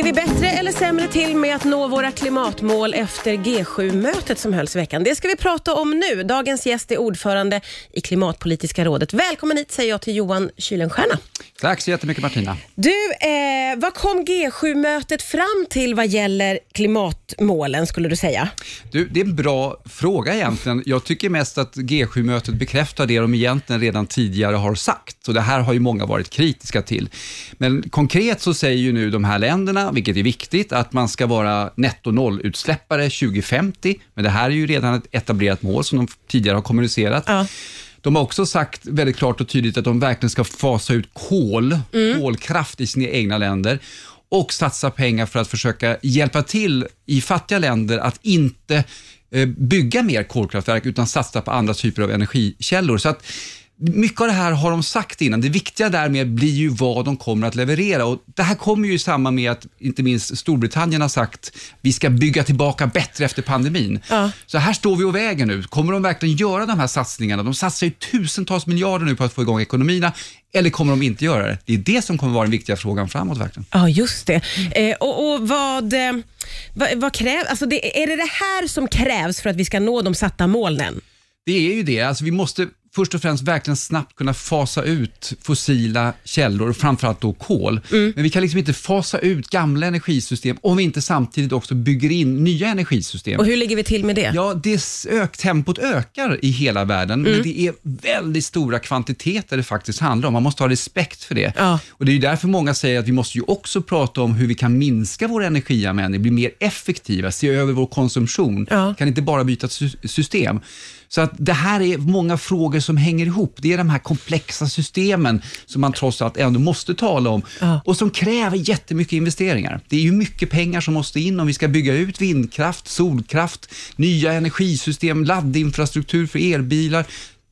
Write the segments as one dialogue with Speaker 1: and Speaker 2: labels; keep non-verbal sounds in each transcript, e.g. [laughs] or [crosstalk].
Speaker 1: Ligger vi bättre eller sämre till med att nå våra klimatmål efter G7-mötet som hölls i veckan? Det ska vi prata om nu. Dagens gäst är ordförande i Klimatpolitiska rådet. Välkommen hit säger jag till Johan Kuylenstierna.
Speaker 2: Tack så jättemycket Martina.
Speaker 1: Du, eh, vad kom G7-mötet fram till vad gäller klimatmålen skulle du säga?
Speaker 2: Du, det är en bra fråga egentligen. Jag tycker mest att G7-mötet bekräftar det de egentligen redan tidigare har sagt. Och det här har ju många varit kritiska till. Men konkret så säger ju nu de här länderna, vilket är viktigt, att man ska vara netto nollutsläppare 2050. Men det här är ju redan ett etablerat mål som de tidigare har kommunicerat.
Speaker 1: Ja.
Speaker 2: De har också sagt väldigt klart och tydligt att de verkligen ska fasa ut kol, kolkraft i sina egna länder och satsa pengar för att försöka hjälpa till i fattiga länder att inte eh, bygga mer kolkraftverk utan satsa på andra typer av energikällor. Så att mycket av det här har de sagt innan. Det viktiga därmed blir ju vad de kommer att leverera och det här kommer ju i samband med att inte minst Storbritannien har sagt vi ska bygga tillbaka bättre efter pandemin.
Speaker 1: Ja.
Speaker 2: Så här står vi och väger nu. Kommer de verkligen göra de här satsningarna? De satsar ju tusentals miljarder nu på att få igång ekonomierna. Eller kommer de inte göra det? Det är det som kommer vara den viktiga frågan framåt verkligen.
Speaker 1: Ja, just det. Eh, och, och vad, eh, vad, vad krävs, alltså det, är det det här som krävs för att vi ska nå de satta målen?
Speaker 2: Det är ju det. Alltså vi måste först och främst verkligen snabbt kunna fasa ut fossila källor, framförallt då kol. Men vi kan liksom inte fasa ut gamla energisystem om vi inte samtidigt också bygger in nya energisystem.
Speaker 1: Och hur ligger vi till med det?
Speaker 2: Ja, det ök, tempot ökar i hela världen, men det är väldigt stora kvantiteter det faktiskt handlar om. Man måste ha respekt för det.
Speaker 1: Ja.
Speaker 2: Och Det är därför många säger att vi måste ju också prata om hur vi kan minska vår energianvändning, bli mer effektiva, se över vår konsumtion.
Speaker 1: Ja.
Speaker 2: kan inte bara byta sy- system. Så att det här är många frågor som hänger ihop. Det är de här komplexa systemen som man trots allt ändå måste tala om
Speaker 1: Ja.
Speaker 2: och som kräver jättemycket investeringar. Det är ju mycket pengar som måste in om vi ska bygga ut vindkraft, solkraft, nya energisystem, laddinfrastruktur för elbilar.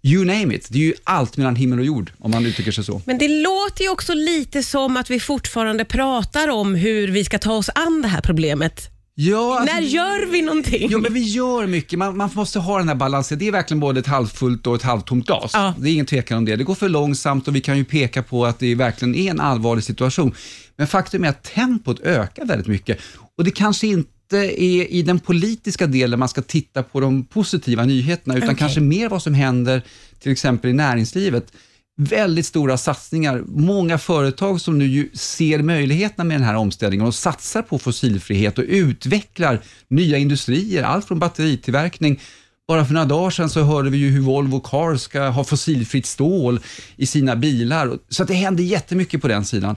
Speaker 2: You name it. Det är ju allt mellan himmel och jord om man uttrycker sig så.
Speaker 1: Men det låter ju också lite som att vi fortfarande pratar om hur vi ska ta oss an det här problemet.
Speaker 2: Ja, alltså-
Speaker 1: När gör vi någonting?
Speaker 2: Jo, men vi gör mycket. Man, man måste ha den här balansen. Det är verkligen både ett halvfullt och ett halvtomt glas.
Speaker 1: Ja.
Speaker 2: Det är ingen tvekan om det. Det går för långsamt och vi kan ju peka på att det verkligen är en allvarlig situation. Men faktum är att tempot ökar väldigt mycket och det kanske inte är i den politiska delen man ska titta på de positiva nyheterna, utan
Speaker 1: Okej.
Speaker 2: kanske mer vad som händer till exempel i näringslivet. Väldigt stora satsningar. Många företag som nu ser möjligheterna med den här omställningen och satsar på fossilfrihet och utvecklar nya industrier, allt från batteritillverkning bara för några dagar sedan så hörde vi ju hur Volvo Cars ska ha fossilfritt stål i sina bilar. Så att det händer jättemycket på den sidan.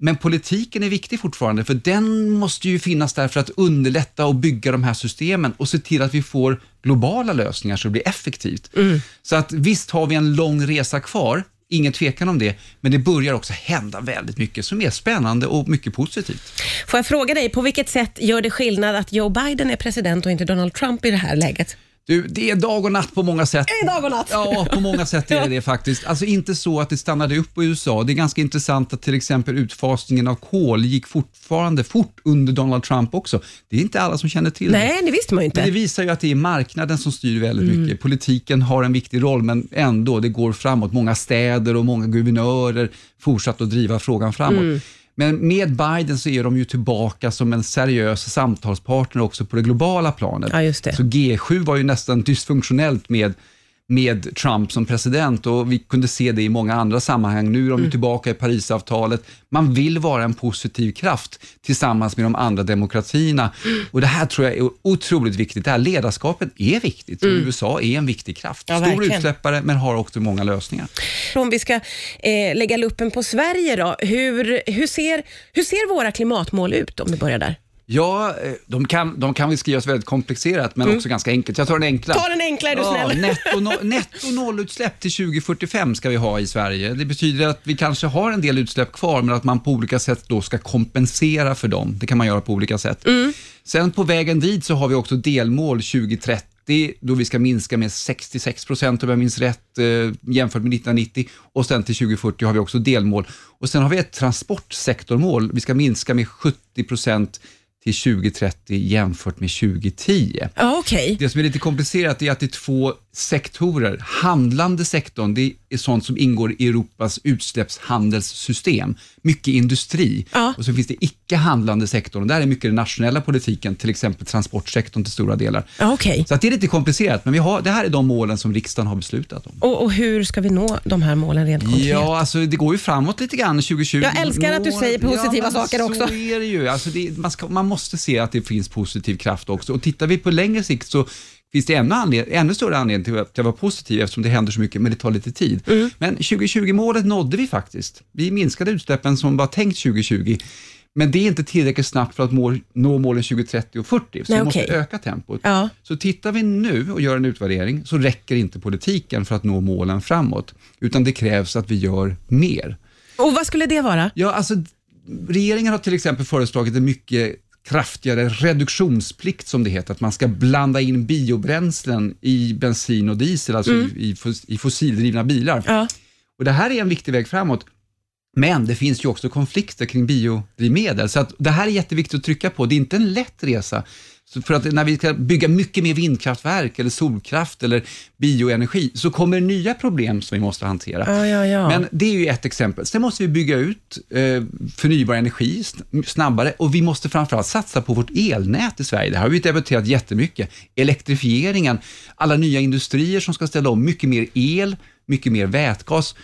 Speaker 2: Men politiken är viktig fortfarande, för den måste ju finnas där för att underlätta och bygga de här systemen och se till att vi får globala lösningar så det blir effektivt. Så att visst har vi en lång resa kvar, ingen tvekan om det, men det börjar också hända väldigt mycket som är spännande och mycket positivt.
Speaker 1: Får jag fråga dig, på vilket sätt gör det skillnad att Joe Biden är president och inte Donald Trump i det här läget?
Speaker 2: Du, det är dag och natt på många sätt.
Speaker 1: Det är dag och natt.
Speaker 2: Ja, på många sätt är det [laughs] det faktiskt. Alltså inte så att det stannade upp i USA. Det är ganska intressant att till exempel utfasningen av kol gick fortfarande fort under Donald Trump också. Det är inte alla som känner till det.
Speaker 1: Nej, det visste man ju
Speaker 2: Men det
Speaker 1: inte.
Speaker 2: visar ju att det är marknaden som styr väldigt mycket. Politiken har en viktig roll, men ändå, det går framåt. Många städer och många guvernörer fortsatt att driva frågan framåt. Men med Biden så är de ju tillbaka som en seriös samtalspartner också på det globala planet.
Speaker 1: Ja, det.
Speaker 2: Så G7 var ju nästan dysfunktionellt med, med Trump som president och vi kunde se det i många andra sammanhang. Nu är de ju tillbaka i Parisavtalet. Man vill vara en positiv kraft tillsammans med de andra demokratierna. Och Det här tror jag är otroligt viktigt. Det här ledarskapet är viktigt och USA är en viktig kraft.
Speaker 1: Ja,
Speaker 2: Stor
Speaker 1: verkligen.
Speaker 2: utsläppare men har också många lösningar.
Speaker 1: Om vi ska eh, lägga luppen på Sverige då, hur, hur, ser, hur ser våra klimatmål ut om vi börjar där?
Speaker 2: Ja, eh, de kan, de kan väl skrivas väldigt komplicerat men också ganska enkelt. Jag tar den enkla.
Speaker 1: Ta den enkla är du
Speaker 2: Ja,
Speaker 1: snäll.
Speaker 2: netto, no, netto nollutsläpp till 2045 ska vi ha i Sverige. Det betyder att vi kanske har en del utsläpp kvar, men att man på olika sätt då ska kompensera för dem. Det kan man göra på olika sätt. Sen på vägen dit så har vi också delmål 2030, då vi ska minska med 66 procent om jag minns rätt, eh, jämfört med 1990. Och sen till 2040 har vi också delmål. Och sen har vi ett transportsektormål. Vi ska minska med 70 procent till 2030 jämfört med 2010.
Speaker 1: Ja, okej.
Speaker 2: Det som är lite komplicerat är att det är två sektorer. Handlande sektorn, det är sånt som ingår i Europas utsläppshandelssystem. Mycket industri.
Speaker 1: Ja.
Speaker 2: Och så finns det icke handlande sektorn. Och där är mycket den nationella politiken, till exempel transportsektorn till stora delar.
Speaker 1: Ja, okej.
Speaker 2: Så det är lite komplicerat, men vi har, det här är de målen som riksdagen har beslutat om.
Speaker 1: Och, och hur ska vi nå de här målen rent konkret?
Speaker 2: Ja, alltså det går ju framåt lite grann 2020.
Speaker 1: Jag älskar att du säger positiva
Speaker 2: ja,
Speaker 1: saker också.
Speaker 2: Så är det ju. Alltså det, man, ska, man måste se att det finns positiv kraft också. Och tittar vi på längre sikt så finns det ännu, anled, ännu större anledning till att jag var positiv eftersom det händer så mycket, men det tar lite tid.
Speaker 1: Mm.
Speaker 2: Men 2020-målet nådde vi faktiskt. Vi minskade utsläppen som var tänkt 2020. Men det är inte tillräckligt snabbt för att mål, nå målen 2030 och 40, så
Speaker 1: Nej,
Speaker 2: vi måste öka tempot.
Speaker 1: Ja.
Speaker 2: Så tittar vi nu och gör en utvärdering så räcker inte politiken för att nå målen framåt, utan det krävs att vi gör mer.
Speaker 1: Och vad skulle det vara?
Speaker 2: Ja, alltså, regeringen har till exempel föreslagit en mycket kraftigare reduktionsplikt som det heter, att man ska blanda in biobränslen i bensin och diesel, alltså i, i, i fossildrivna bilar.
Speaker 1: Ja.
Speaker 2: Och Det här är en viktig väg framåt. Men det finns ju också konflikter kring biodrivmedel, så att det här är jätteviktigt att trycka på. Det är inte en lätt resa. För att när vi ska bygga mycket mer vindkraftverk eller solkraft eller bioenergi så kommer nya problem som vi måste hantera.
Speaker 1: Ja, ja, ja.
Speaker 2: Men det är ju ett exempel. Sen måste vi bygga ut eh, förnybar energi sn- snabbare och vi måste framförallt satsa på vårt elnät i Sverige. Det här har vi debatterat jättemycket. Elektrifieringen, alla nya industrier som ska ställa om, mycket mer el, mycket mer vätgas.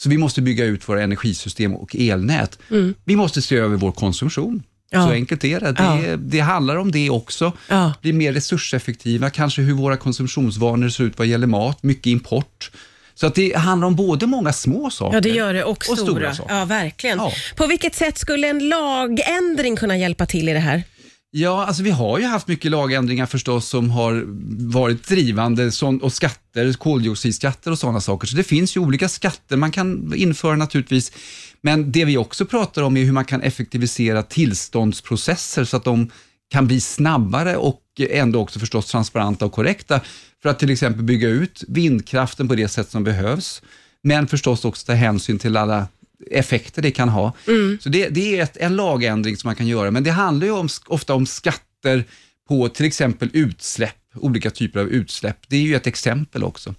Speaker 2: Så vi måste bygga ut våra energisystem och elnät. Vi måste se över vår konsumtion.
Speaker 1: Ja.
Speaker 2: Så enkelt är det. Det, det handlar om det också.
Speaker 1: Ja.
Speaker 2: Bli mer resurseffektiva, kanske hur våra konsumtionsvanor ser ut vad gäller mat, mycket import. Så att det handlar om både många små saker
Speaker 1: Ja, det gör det. Och stora.
Speaker 2: stora saker.
Speaker 1: Ja, verkligen.
Speaker 2: Ja.
Speaker 1: På vilket sätt skulle en lagändring kunna hjälpa till i det här?
Speaker 2: Ja, alltså vi har ju haft mycket lagändringar förstås som har varit drivande och skatter, koldioxidskatter och sådana saker. Så det finns ju olika skatter man kan införa naturligtvis. Men det vi också pratar om är hur man kan effektivisera tillståndsprocesser så att de kan bli snabbare och ändå också förstås transparenta och korrekta för att till exempel bygga ut vindkraften på det sätt som behövs. Men förstås också ta hänsyn till alla effekter det kan ha. Så det, det är ett, en lagändring som man kan göra, men det handlar ju om, ofta om skatter på till exempel utsläpp, olika typer av utsläpp. Det är ju ett exempel också.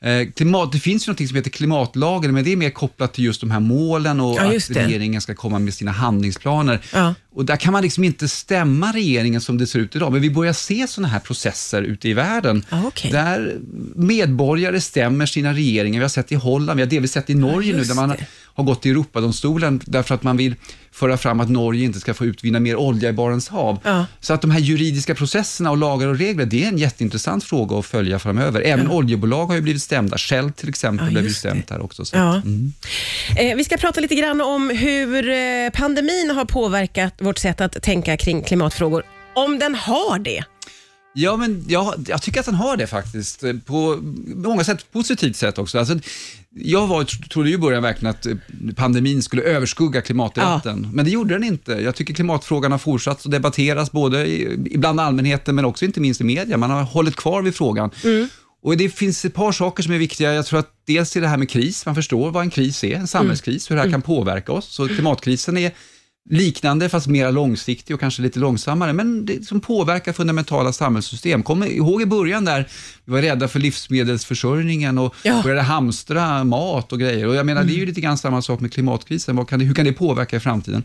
Speaker 2: Eh, klimat, det finns ju något som heter klimatlagen, men det är mer kopplat till just de här målen och
Speaker 1: Ja,
Speaker 2: att regeringen ska komma med sina handlingsplaner.
Speaker 1: Ja.
Speaker 2: Och där kan man liksom inte stämma regeringen som det ser ut idag, men vi börjar se sådana här processer ute i världen,
Speaker 1: Ja, okej.
Speaker 2: där medborgare stämmer sina regeringar. Vi har sett i Holland, vi har delvis sett i Norge nu,
Speaker 1: just
Speaker 2: där man
Speaker 1: det.
Speaker 2: har gått till Europadomstolen därför att man vill föra fram att Norge inte ska få utvinna mer olja i Barents hav.
Speaker 1: Ja.
Speaker 2: Så att de här juridiska processerna och lagar och regler, det är en jätteintressant fråga att följa framöver. Även oljebolag har ju blivit stämda. Shell till exempel
Speaker 1: Ja,
Speaker 2: blev ju stämt här också. Så.
Speaker 1: Ja.
Speaker 2: mm.
Speaker 1: Eh, vi ska prata lite grann om hur eh, pandemin har påverkat vårt sätt att tänka kring klimatfrågor. Om den har det.
Speaker 2: Ja, men jag, jag tycker att han har det faktiskt. eh, På många sätt, positivt sätt också. Alltså, jag var, trodde ju i början verkligen att eh, pandemin skulle överskugga klimatdebatten, men det gjorde den inte. Jag tycker klimatfrågan har fortsatt att debatteras både i- bland allmänheten men också inte minst i media. Man har hållit kvar vid frågan. Och Det finns ett par saker som är viktiga. Jag tror att dels är det här med kris, man förstår vad en kris är, en samhällskris, hur det här kan påverka oss. Så klimatkrisen är liknande fast mer långsiktig och kanske lite långsammare, men det som påverkar fundamentala samhällssystem. Kom ihåg i början där vi var rädda för livsmedelsförsörjningen och
Speaker 1: Ja.
Speaker 2: började hamstra mat och grejer. Och jag menar, det är ju lite grann samma sak med klimatkrisen. Kan det, hur kan det påverka i framtiden?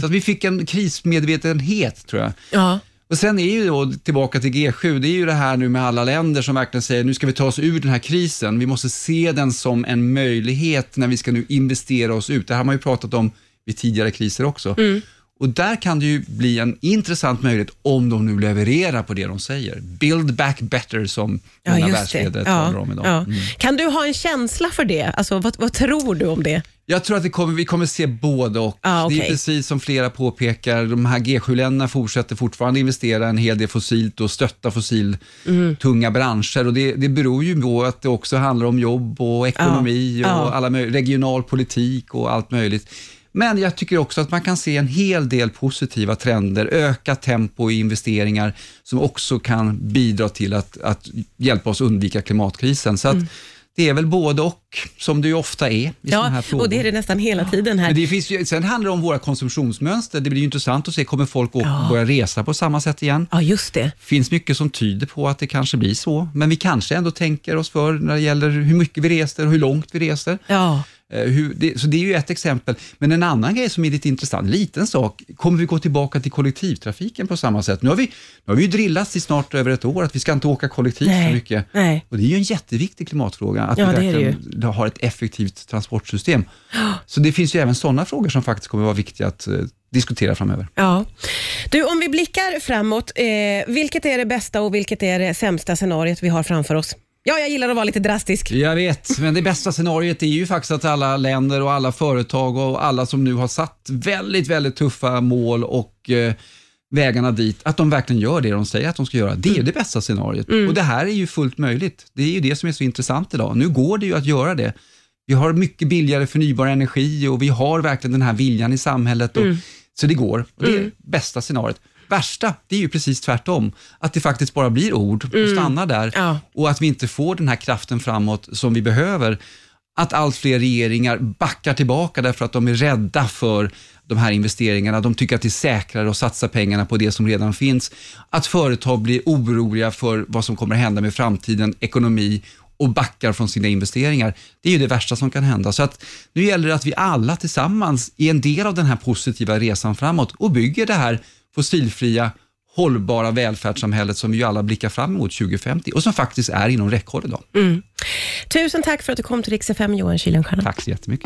Speaker 2: Så att vi fick en krismedvetenhet, tror jag.
Speaker 1: Ja.
Speaker 2: Och sen är ju då tillbaka till G7, det är ju det här nu med alla länder som verkligen säger nu ska vi ta oss ur den här krisen. Vi måste se den som en möjlighet när vi ska nu investera oss ut. Det här har man ju pratat om vid tidigare kriser också. Och där kan det ju bli en intressant möjlighet om de nu levererar på det de säger. Build back better som
Speaker 1: Ja,
Speaker 2: många
Speaker 1: det.
Speaker 2: världsledare
Speaker 1: Ja,
Speaker 2: talar om idag.
Speaker 1: ja.
Speaker 2: Mm.
Speaker 1: Kan du ha en känsla för det? Alltså, vad, vad tror du om det?
Speaker 2: Jag tror att det kommer, vi kommer se både och.
Speaker 1: Ah,
Speaker 2: Det
Speaker 1: okej.
Speaker 2: är precis som flera påpekar, de här G7-länderna fortsätter fortfarande investera en hel del fossilt och stötta fossiltunga branscher. Och det, det beror ju på att det också handlar om jobb och ekonomi
Speaker 1: Ja,
Speaker 2: och
Speaker 1: ja.
Speaker 2: alla regional politik och allt möjligt. Men jag tycker också att man kan se en hel del positiva trender, ökat tempo i investeringar som också kan bidra till att, att hjälpa oss undvika klimatkrisen. Så att Det är väl både och, som det ju ofta är i sådana här
Speaker 1: Ja,
Speaker 2: frågor.
Speaker 1: och det är det nästan hela tiden här.
Speaker 2: Men det finns ju, sen handlar det om våra konsumtionsmönster. Det blir ju intressant att se, kommer folk att
Speaker 1: Ja.
Speaker 2: börja resa på samma sätt igen?
Speaker 1: Ja, just det.
Speaker 2: finns mycket som tyder på att det kanske blir så, men vi kanske ändå tänker oss för när det gäller hur mycket vi reser och hur långt vi reser.
Speaker 1: Ja,
Speaker 2: Hur, det, så det är ju ett exempel. Men en annan grej som är lite intressant, liten sak, kommer vi gå tillbaka till kollektivtrafiken på samma sätt? Nu har vi, nu har vi ju drillats i snart över ett år att vi ska inte åka kollektivt
Speaker 1: Nej,
Speaker 2: så mycket.
Speaker 1: nej.
Speaker 2: Och det är ju en jätteviktig klimatfråga, att
Speaker 1: Ja,
Speaker 2: vi verkligen har ett effektivt transportsystem. [gasps] Så det finns ju även sådana frågor som faktiskt kommer vara viktiga att eh, diskutera framöver.
Speaker 1: Ja. Du, om vi blickar framåt, eh, vilket är det bästa och vilket är det sämsta scenariot vi har framför oss? Ja, jag gillar att vara lite drastisk.
Speaker 2: Jag vet, men det bästa scenariot är ju faktiskt att alla länder och alla företag och alla som nu har satt väldigt, väldigt tuffa mål och eh, vägarna dit, att de verkligen gör det de säger att de ska göra. Det är ju det bästa scenariot. Och det här är ju fullt möjligt. Det är ju det som är så intressant idag. Nu går det ju att göra det. Vi har mycket billigare förnybar energi och vi har verkligen den här viljan i samhället. Och, Så det går. Och det är bästa scenariot. Värsta, det är ju precis tvärtom. Att det faktiskt bara blir ord och stannar där
Speaker 1: Ja.
Speaker 2: och att vi inte får den här kraften framåt som vi behöver. Att allt fler regeringar backar tillbaka därför att de är rädda för de här investeringarna. De tycker att det är säkrare att satsa pengarna på det som redan finns. Att företag blir oroliga för vad som kommer hända med framtiden, ekonomi och backar från sina investeringar. Det är ju det värsta som kan hända. Så att nu gäller det att vi alla tillsammans är en del av den här positiva resan framåt och bygger det här fossilfria, hållbara välfärdssamhället som vi ju alla blickar fram emot 2050 och som faktiskt är inom räckhåll idag.
Speaker 1: Tusen tack för att du kom till Rix FM, Johan Kuylenstierna.
Speaker 2: Tack så jättemycket.